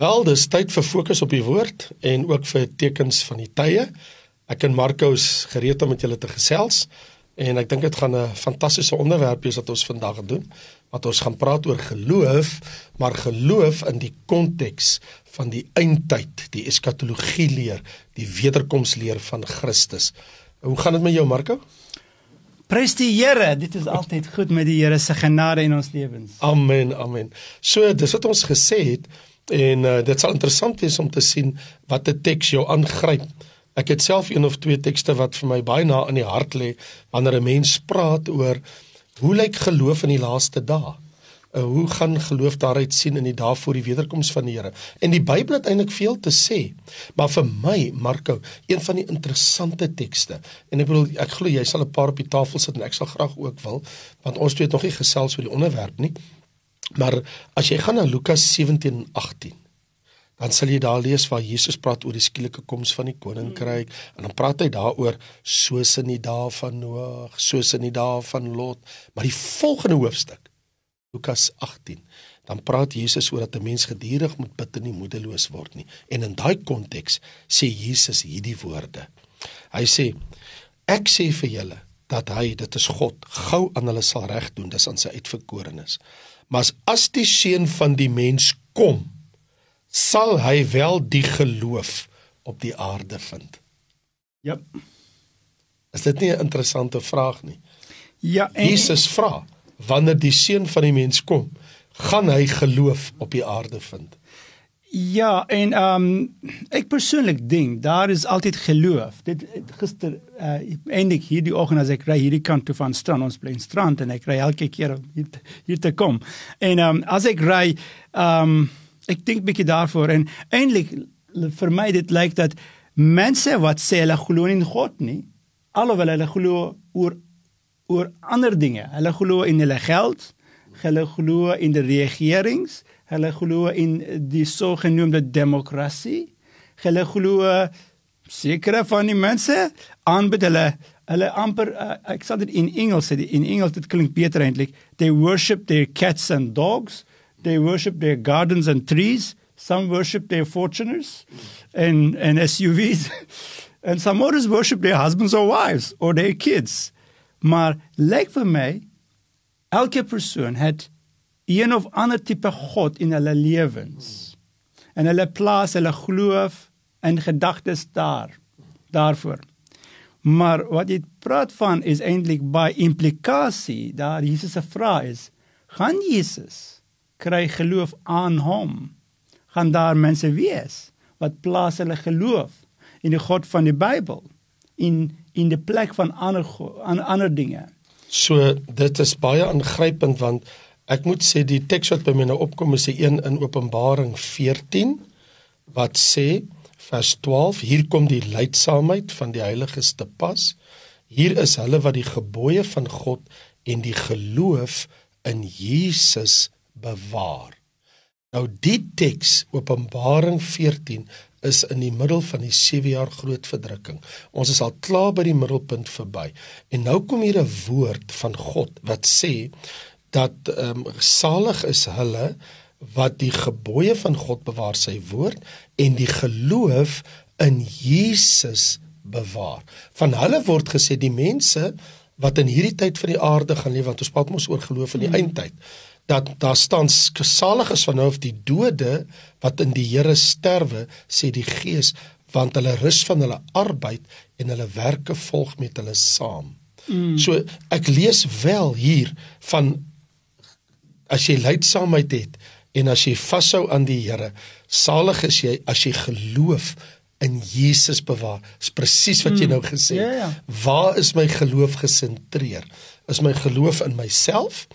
Wel, dis tyd vir fokus op die woord en ook vir tekens van die tye. Ek en Marcus gereed om met julle te gesels en ek dink dit gaan 'n fantastiese onderwerp wees wat ons vandag doen. Wat ons gaan praat oor geloof, maar geloof in die konteks van die eindtyd, die eskatologie leer, die wederkomsleer van Christus. Hoe gaan dit met jou, Marco? Prys die Here, dit is altyd goed met die Here se genade in ons lewens. Amen, amen. So, dis wat ons gesê het, En uh, dit sal interessant wees om te sien wat 'n teks jou aangryp. Ek het self een of twee tekste wat vir my baie na in die hart lê wanneer 'n mens praat oor hoe lyk geloof in die laaste dae? Uh, hoe gaan geloof daaruit sien in die dae voor die wederkoms van die Here? En die Bybel het eintlik veel te sê, maar vir my, Marko, een van die interessante tekste. En ek bedoel, ek glo jy sal 'n paar op die tafel sit en ek sal graag ook wil, want ons twee het nog nie gesels oor die onderwerp nie. Maar as jy gaan na Lukas 17 en 18, dan sal jy daar lees waar Jesus praat oor die skielike koms van die koninkryk mm. en dan praat hy daaroor soos in die dae van Noag, soos in die dae van Lot. Maar die volgende hoofstuk, Lukas 18, dan praat Jesus oor dat 'n mens gedurig moet bid en nie moedeloos word nie. En in daai konteks sê Jesus hierdie woorde. Hy sê: Ek sê vir julle dat hy, dit is God, gou aan hulle sal reg doen, dis aan sy uitverkorenes. Maar as die seun van die mens kom, sal hy wel die geloof op die aarde vind. Ja. Is dit nie 'n interessante vraag nie? Ja, en Jesus vra, wanneer die seun van die mens kom, gaan hy geloof op die aarde vind? Ja, en ehm um, ek persoonlik dink daar is altyd geloof. Dit gister uh eindig hierdie oggend as ek ry hierdie kant toe van strand ons bly in strand en ek ry elke keer hier hier te kom. En ehm um, as ek ry ehm um, ek dink bietjie daarvoor en eintlik vir my dit lyk dat mense wat sê hulle glo in God nie, alhoewel hulle glo oor oor ander dinge. Hulle glo in hulle geld, hulle glo in die regerings Hulle glo in die sogenaamde demokrasie. Hulle glo sekere van die mense aanbid hulle hulle amper uh, ek sê dit in Engels sê in Engels dit klink beter eintlik. They worship their cats and dogs. They worship their gardens and trees. Some worship their fortuners and and SUVs. and some others worship their husbands or wives or their kids. Maar lyk vir my elke persoon het een of ander tipe God in hulle lewens. En hulle plaas hulle geloof en gedagtes daar daarvoor. Maar wat jy praat van is eintlik by implikasie daar Jesus se vraag is: gaan Jesus kry geloof aan hom? Gaan daar mense wees wat plaas hulle geloof in die God van die Bybel in in die plek van ander ander dinge? So dit is baie aangrypend want Ek moet sê die teks wat by my nou opkom is die een in Openbaring 14 wat sê vers 12 hier kom die leidsaamheid van die heiliges te pas. Hier is hulle wat die gebooie van God en die geloof in Jesus bewaar. Nou die teks Openbaring 14 is in die middel van die 7 jaar groot verdrukking. Ons is al klaar by die middelpunt verby. En nou kom hier 'n woord van God wat sê dat ehm um, salig is hulle wat die gebooie van God bewaar sy woord en die geloof in Jesus bewaar. Van hulle word gesê die mense wat in hierdie tyd van die aarde gaan leef want ons praat mos oor geloof in die hmm. Dat daar staan salig is van nou of die dode wat in die Here sterwe sê die gees want hulle rus van hulle arbeid en hulle werke volg met hulle saam. Mm. So ek lees wel hier van as jy leidsaamheid het en as jy vashou aan die Here, salig is jy as jy geloof in Jesus bewaar. Dis presies wat jy hmm. nou gesê het. Ja, ja. Waar is my geloof gesentreer? Is my geloof in myself?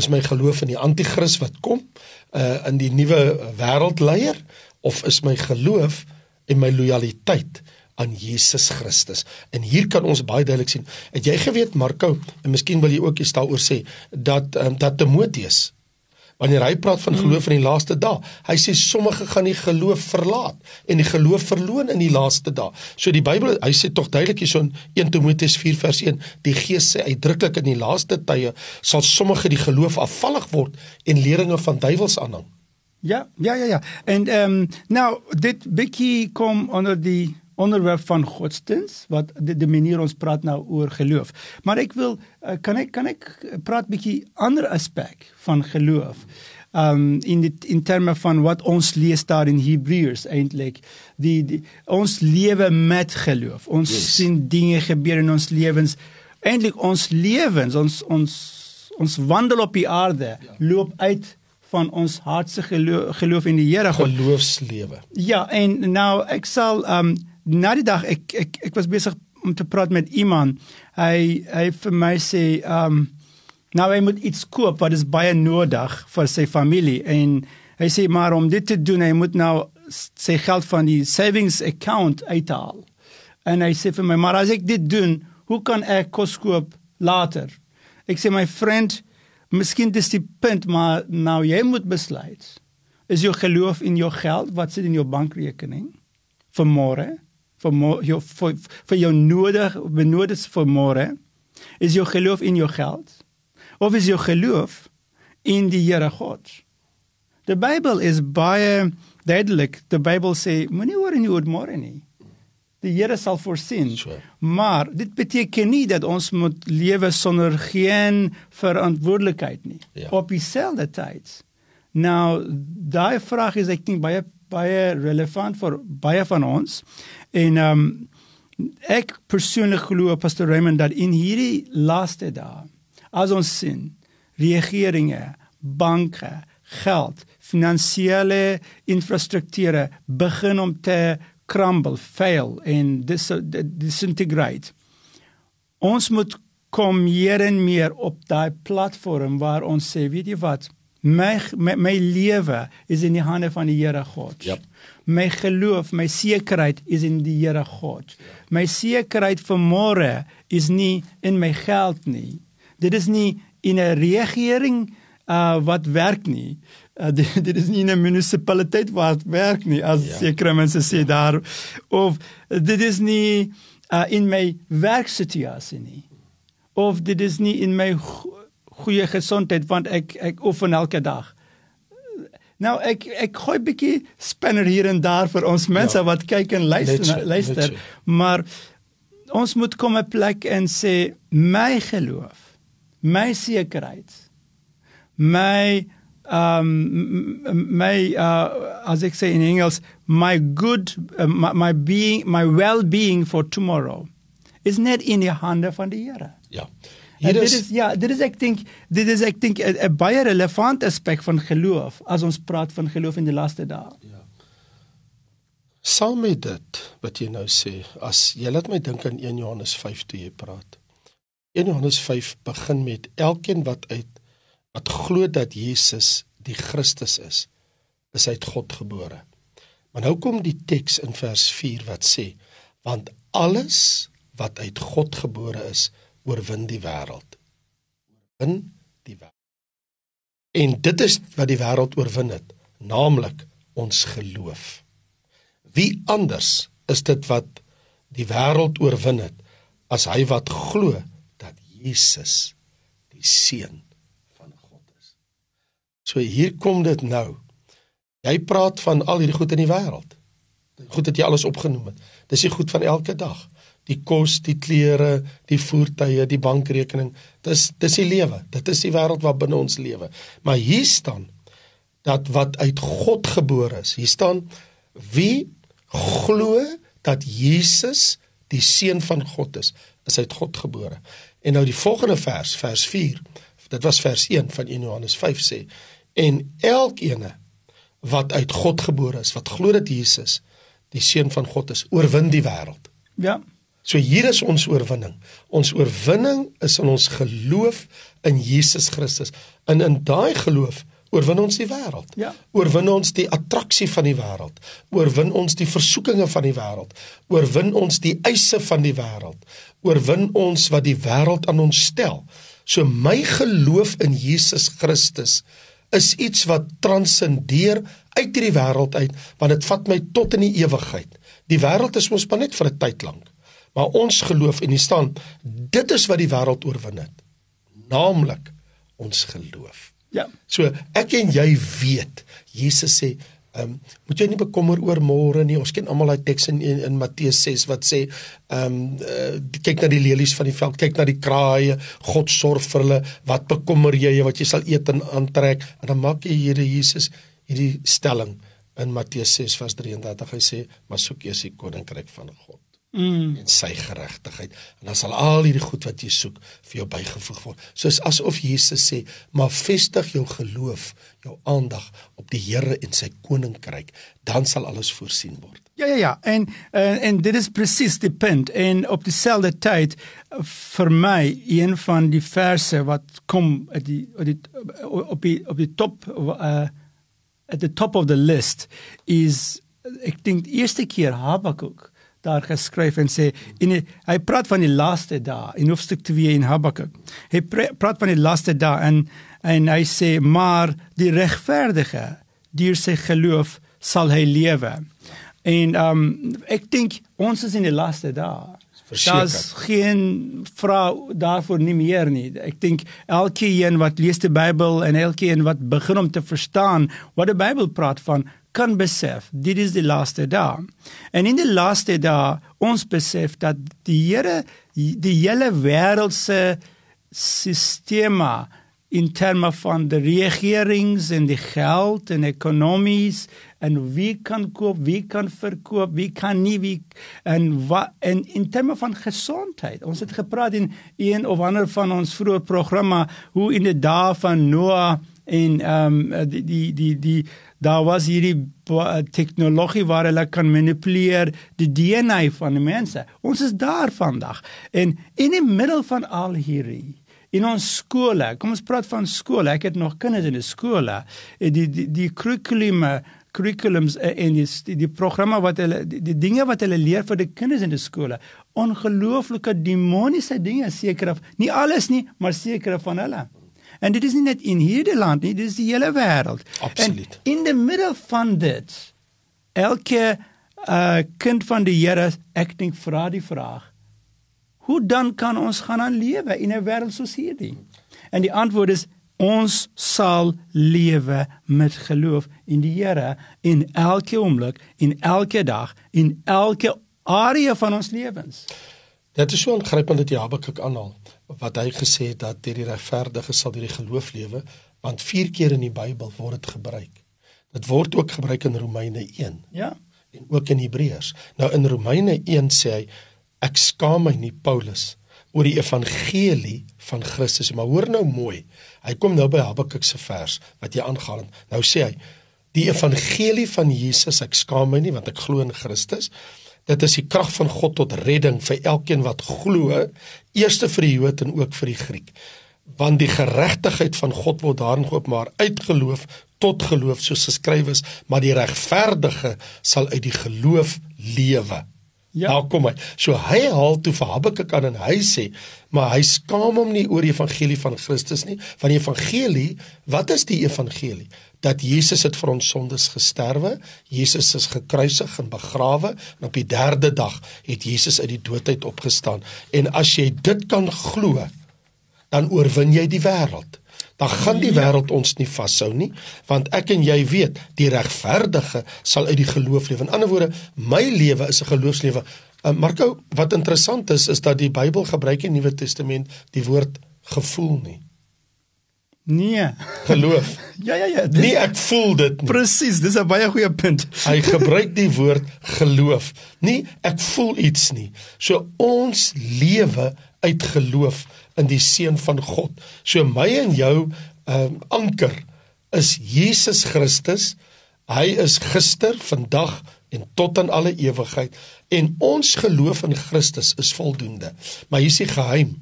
Is my geloof in die anti-kris wat kom? Uh in die nuwe wêreldleier of is my geloof en my lojaliteit aan Jesus Christus. En hier kan ons baie duidelik sien. Het jy geweet Marko en miskien wil jy ook iets daaroor sê dat um, dat Timoteus wanneer hy praat van geloof in die laaste dae. Hy sê sommige gaan die geloof verlaat en die geloof verloon in die laaste dae. So die Bybel, hy sê tog duidelik hierso in 1 Timoteus 4 vers 1, die Gees sê uitdruklik in die laaste tye sal sommige die geloof afvallig word en leringe van duiwels aanhang. Ja, ja, ja, ja. En ehm um, nou dit bietjie kom onder die onderwerp van godsdiens wat die, die manier ons praat nou oor geloof. Maar ek wil uh, kan ek kan ek praat bietjie ander aspek van geloof. Um in die in terme van wat ons lees daar in Hebreërs eintlik die, die ons lewe met geloof. Ons yes. sien dinge gebeur in ons lewens. Eintlik ons lewens, ons ons ons wandel op die aarde ja. loop uit van ons hartse geloof, geloof in die Here geloofslewe. Ja, en nou ek sal um na die dag ek ek ek was besig om te praat met iemand. Hy hy vir my sê um nou hy moet iets koop wat is baie nodig vir sy familie en hy sê maar om dit te doen hy moet nou sy geld van die savings account uithaal. En hy sê vir my maar as ek dit doen, hoe kan ek kos koop later? Ek sê my vriend, miskien dis die punt maar nou jy moet besluit. Is jou geloof in jou geld wat sit in jou bankrekening vir môre? Vir jou vir, vir jou nodig benodig vir môre is jou geloof in jou geld of is jou geloof in die Here God. Die Bybel is baie duidelik. Die Bybel sê moenie oor in oor môre nie. Die Here sal voorsien. Sure. Maar dit beteken nie dat ons moet lewe sonder geen verantwoordelikheid nie. Ja. Op dieselfde tyd. Nou daai vraag is ek dink baie baie relevant vir baie van ons. En ehm um, ek persoonlik glo Pastor Raymond dat in hierdie laaste dae as ons sien regeringe, banke, geld, finansiële infrastrukture begin om te crumble, fail en dis disintegrate. Ons moet kom meer en meer op daai platform waar ons sê, weet jy wat, my my, my lewe is in die hande van die Here God. Yep. My geloof, my sekerheid is in die Here God. My sekerheid vir môre is nie in my geld nie. Dit is nie in 'n regering uh wat werk nie. Uh, dit, dit is nie in 'n munisipaliteit wat werk nie as ja. sekere mense sê daar of dit is nie uh in my werksituasie nie. Of dit is nie in my goeie gesondheid want ek ek oefen elke dag. Nou ek ek gooi 'n bietjie spanner hier en daar vir ons mense ja. wat kyk en luister netje, luister. Netje. Maar ons moet kom 'n plek en sê my geloof, my sekerheid, my um my uh as ek sê in Engels my good uh, my, my being my well-being for tomorrow is net in die hande van die Here. Ja. Hier is, dit is ja, dit is ek dink dit is ek dink 'n baie relevant aspek van geloof as ons praat van geloof in die laaste dae. Ja. Sal my dit wat jy nou sê, as jy laat my dink aan 1 Johannes 5 toe jy praat. 1 Johannes 5 begin met elkeen wat uit wat glo dat Jesus die Christus is, is uit God gebore. Maar nou kom die teks in vers 4 wat sê, want alles wat uit God gebore is, oorwin die wêreld. In die wêreld. En dit is wat die wêreld oorwin het, naamlik ons geloof. Wie anders is dit wat die wêreld oorwin het as hy wat glo dat Jesus die seun van God is. So hier kom dit nou. Jy praat van al hierdie goed in die wêreld. Goed dat jy alles opgenoem het. Dis die goed van elke dag die kos, die klere, die voertuie, die bankrekening. Dis dis die lewe. Dit is die wêreld wat binne ons lewe. Maar hier staan dat wat uit God gebore is. Hier staan wie glo dat Jesus die seun van God is, is uit God gebore. En nou die volgende vers, vers 4. Dit was vers 1 van 1 Johannes 5 sê en elkeen wat uit God gebore is, wat glo dat Jesus die seun van God is, oorwin die wêreld. Ja. So hier is ons oorwinning. Ons oorwinning is in ons geloof in Jesus Christus. En in daai geloof oorwin ons die wêreld. Ja. Oorwin ons die attraksie van die wêreld. Oorwin ons die versoekinge van die wêreld. Oorwin ons die eise van die wêreld. Oorwin ons wat die wêreld aan ons stel. So my geloof in Jesus Christus is iets wat transcendeer uit hierdie wêreld uit want dit vat my tot in die ewigheid. Die wêreld is ons maar net vir 'n tyd lank. Maar ons geloof en die staan, dit is wat die wêreld oorwin het. Naamlik ons geloof. Ja. So ek en jy weet, Jesus sê Ehm um, moet jy nie bekommer oor môre nie. Ons ken almal daai teks in in, in Matteus 6 wat sê ehm um, uh, kyk na die lelies van die veld, kyk na die kraaie. God sorg vir hulle. Wat bekommer jy wat jy sal eet en aantrek? En dan maak jy Here Jesus hierdie stelling in Matteus 6 vers 33. Hy sê: "Maar soek eers die koninkryk van God." Mm. en sy geregtigheid en dan sal al hierdie goed wat jy soek vir jou bygevoeg word. Soos asof Jesus sê, maar vestig jou geloof, jou aandag op die Here en sy koninkryk, dan sal alles voorsien word. Ja ja ja, en en, en dit is presies die punt en op dieselfde tyd vir my een van die verse wat kom op die op die op die, op die top uh at the top of the list is ek dink eerste keer Habakuk daar geskryf en sê en hy praat van die laaste dae in hoofstuk 2 in Habakuk. Hy praat van die laaste dae en en hy sê maar die regverdige deur sy geloof sal hy lewe. En um ek dink ons is in die laaste dae. Daar's geen vrou daarvoor nie meer nie. Ek dink elkeen wat lees die Bybel en elkeen wat begin om te verstaan wat die Bybel praat van kan besef dit is die laaste dag. En in die laaste dag ons besef dat die Here die hele wêreld se sisteme in terme van die regerings en die geld en ekonomies en wie kan koop, wie kan verkoop, wie kan nie wie en wat en in terme van gesondheid. Ons het gepraat in een of ander van ons vroeë programme hoe in die dae van Noah en ehm um, die die die die daar was hierdie tegnologie waar hulle kan manipuleer die DNA van die mense. Ons is daar vandag. En in die middel van al hierdie in ons skole, kom ons praat van skole. Ek het nog kinders in die skole. Die die die kurrikulume curriculums en die die, die programme wat hulle die, die dinge wat hulle leer vir die kinders in die skole ongelooflike demoniese dinge seker of nie alles nie maar seker van hulle En dit is nie net in hierdie land nie, dit is die hele wêreld. Absoluut. En in die middel van dit elke uh kind van die Here ek dink vra die vraag hoe dan kan ons gaan aan lewe in 'n wêreld soos hierdie? En die antwoord is ons sal lewe met geloof in die Here in elke oomblik, in elke dag, in elke area van ons lewens. Dit is so aangrypend dat Jabakuk aanhaal wat hy gesê het dat deur die regverdige sal deur die geloof lewe, want vier keer in die Bybel word dit gebruik. Dit word ook gebruik in Romeine 1. Ja. En ook in Hebreërs. Nou in Romeine 1 sê hy ek skaam my nie Paulus oor die evangelie van Christus, maar hoor nou mooi. Hy kom nou by Habakuk se vers wat jy aangaan. Nou sê hy die evangelie van Jesus ek skaam my nie want ek glo in Christus. Dit is die krag van God tot redding vir elkeen wat glo, eerste vir die Jood en ook vir die Griek. Want die geregtigheid van God word daarin geopenbaar uit geloof tot geloof soos geskryf is, maar die regverdige sal uit die geloof lewe. Ja, nou kom hy. So hy haal toe vir Habakuk aan en hy sê, maar hy skaam hom nie oor die evangelie van Christus nie, want die evangelie, wat is die evangelie? dat Jesus het vir ons sondes gesterwe, Jesus is gekruisig en begrawe en op die 3de dag het Jesus uit die doodheid opgestaan. En as jy dit kan glo, dan oorwin jy die wêreld. Dan gaan die wêreld ons nie vashou nie, want ek en jy weet, die regverdige sal uit die geloof lewe. In ander woorde, my lewe is 'n geloofslewe. Uh, Marko, wat interessant is, is dat die Bybel gebruik in die Nuwe Testament die woord gevoel nie. Nee, geloof. ja ja ja. Dis, nee, ek voel dit. Nie. Presies, dis 'n baie goeie punt. Hy gebruik die woord geloof. Nie ek voel iets nie. So ons lewe uit geloof in die seun van God. So my en jou um, anker is Jesus Christus. Hy is gister, vandag en tot in alle ewigheid en ons geloof in Christus is voldoende. Maar hier is die geheim.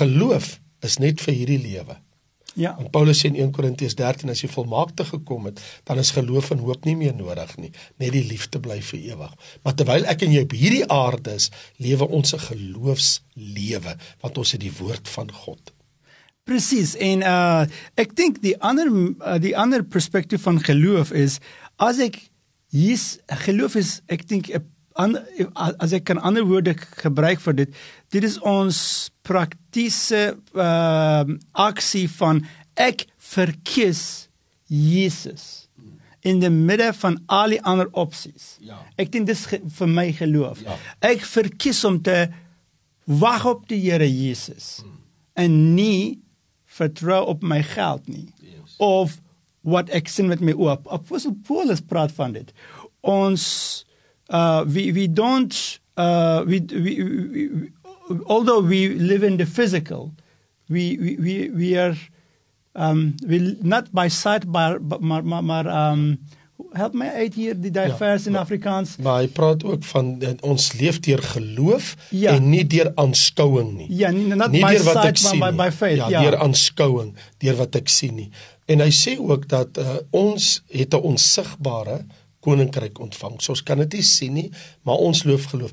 Geloof is net vir hierdie lewe. Ja. En Paulus sê in 1 Korintiërs 13 as jy volmaakte gekom het, dan is geloof en hoop nie meer nodig nie, net die liefde bly vir ewig. Maar terwyl ek en jy op hierdie aarde is, lewe ons 'n geloofslewe, want ons het die woord van God. Presies. En uh ek dink die ander uh, die ander perspektief van geloof is as ek hier's geloof is ek dink 'n an, as ek kan ander woorde gebruik vir dit dit is ons praktiese uh, aksie van ek verkies Jesus in die midde van al die ander opsies. Ja. Ek dink dis ge, vir my geloof. Ja. Ek verkies om te wag op die Here Jesus hmm. en nie vertrou op my geld nie. Yes. Of wat ek sien met my oop. Apostel Paulus praat van dit. Ons uh we we don't uh we we, we, we although we live in the physical we we we, we are um we not by sight maar maar maar, maar um help my uit hier die daai Ja, in Afrikaans. Maar hy praat ook van dat ons leef deur geloof Ja. en nie deur aanskouing nie. Ja, nie not nie by deur wat ek sien by, nie. by faith. Ja, Ja, deur aanskouing, deur wat ek sien nie. En hy sê ook dat uh, ons het 'n onsigbare koninkryk ontvang. So ons kan dit nie sien nie, maar ons loof geloof.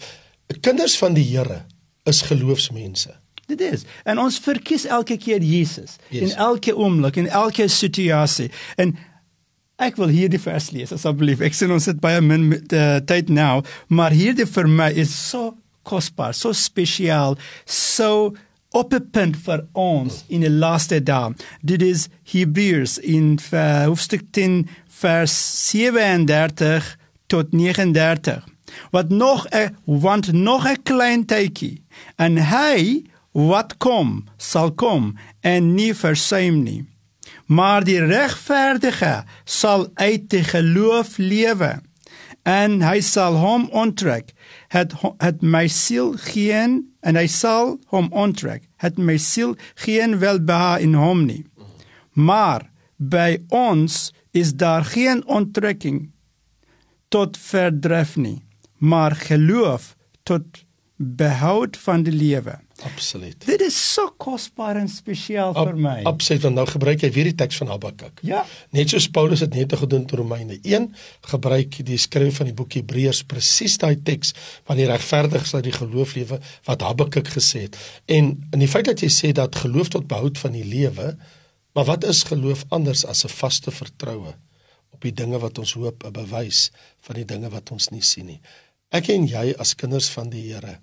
Kinders van die Here is geloofsmense. Dit is. En ons verkies elke keer Jesus Yes. in elke oomblik in elke situasie. En ek wil hierdie vers lees asseblief. Ek sien ons het baie min uh, tyd nou, maar hierdie vir my is so kosbaar, so spesiaal, so op 'n punt vir ons in die laaste dae. Dit is Hebreërs in hoofstuk 10 vers 37 tot 39. Wat nog 'n want nog 'n klein tydjie en hy wat kom sal kom en nie versuim nie. Maar die regverdige sal uit die geloof lewe en hy sal hom onttrek het het my siel geen en hy sal hom onttrek. Het my siel geen welbehae in hom nie. Maar by ons is daar geen onttrekking tot verdrif nie maar geloof tot behoud van die lewe Absoluut. dit is so kosbaar en spesiaal vir my Absoluut, want nou gebruik hy weer die teks van Habakuk. ja Net soos Paulus dit net gedoen in Romeine 1, gebruik die skrywer van die boek Hebreërs presies daai teks van die regverdiges uit die geloof lewe wat Habakuk gesê het. En in die feit dat jy sê dat geloof tot behoud van die lewe, maar wat is geloof anders as 'n vaste vertroue op die dinge wat ons hoop, 'n bewys van die dinge wat ons nie sien nie. Ek en jy as kinders van die Here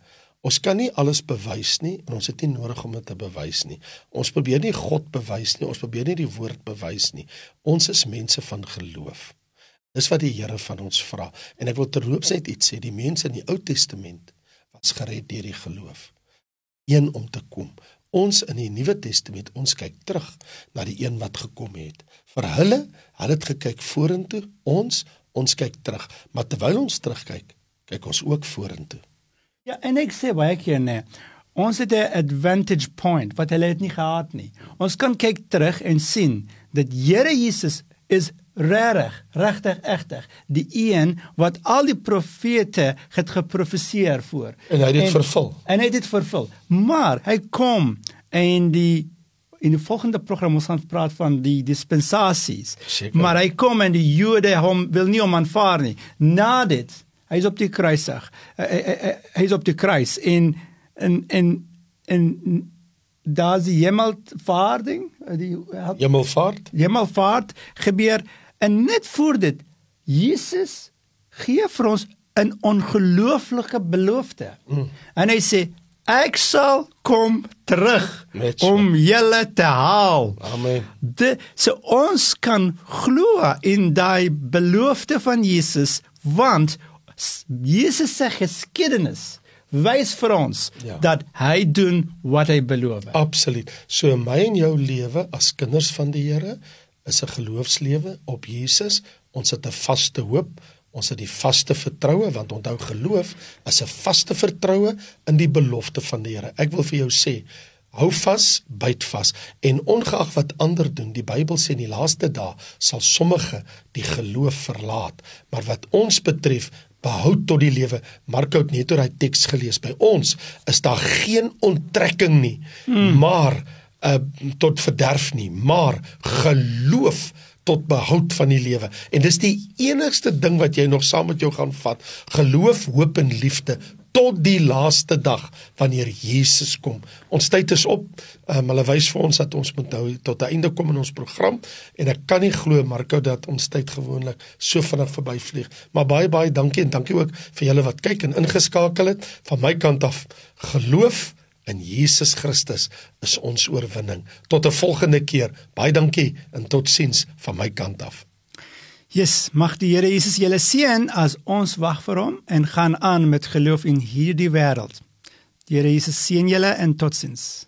Ons kan nie alles bewys nie en ons het nie nodig om dit te bewys nie. Ons probeer nie God bewys nie, ons probeer nie die woord bewys nie. Ons is mense van geloof. Dis wat die Here van ons vra. En ek wil terloops net iets sê, die mense in die Ou Testament was gered deur die geloof. Een om te kom. Ons in die Nuwe Testament, ons kyk terug na die een wat gekom het. Vir hulle, hulle het gekyk vorentoe, ons, ons kyk terug. Maar terwyl ons terugkyk, kyk ons ook vorentoe. Ja, en ek sê baie keer nee. Ons het 'n advantage point wat hulle het nie gehad nie. Ons kan kyk terug en sien dat Here Jesus is regtig, regtig egtig, die een wat al die profete het geprofeseer voor. En hy het dit vervul. En hy het dit vervul. Maar hy kom en die in die volgende program ons gaan praat van die dispensasies. Seker. Maar hy kom en die Jode hom wil nie hom aanvaar nie. Na dit, hy is op die kruisig. Hy, hy, hy, hy is op die kruis en en en en daar's die hemelvaarding, die Hemelvaart? hemelvaart gebeur en net voor dit Jesus gee vir ons 'n ongelooflike belofte. Mm. En hy sê ek sal kom terug so. om julle te haal. Amen. De, so ons kan glo in daai belofte van Jesus want Jesus se geskiedenis wys vir ons Ja. dat hy doen wat hy beloof. Absoluut. So my en jou lewe as kinders van die Here is 'n geloofslewe op Jesus. Ons het 'n vaste hoop, ons het die vaste vertroue want onthou geloof is 'n vaste vertroue in die belofte van die Here. Ek wil vir jou sê, hou vas, byt vas en ongeag wat ander doen, die Bybel sê in die laaste dae sal sommige die geloof verlaat, maar wat ons betref behou tot die lewe. Marko het net oor daai teks gelees. By ons is daar geen onttrekking nie, hmm. maar uh tot verderf nie, maar geloof tot behoud van die lewe. En dis die enigste ding wat jy nog saam met jou gaan vat. Geloof, hoop en liefde tot die laaste dag wanneer Jesus kom. Ons tyd is op. Um, hulle wys vir ons dat ons moet nou tot 'n einde kom in ons program en ek kan nie glo Marco dat ons tyd gewoonlik so vinnig verbyvlieg. Maar baie baie dankie en dankie ook vir julle wat kyk en ingeskakel het. Van my kant af geloof in Jesus Christus is ons oorwinning. Tot 'n volgende keer. Baie dankie en totsiens van my kant af. Yes, mag die Here Jesus julle seën as ons wag vir hom en gaan aan met geloof in hierdie wêreld. Die Here Jesus seën julle en totsiens.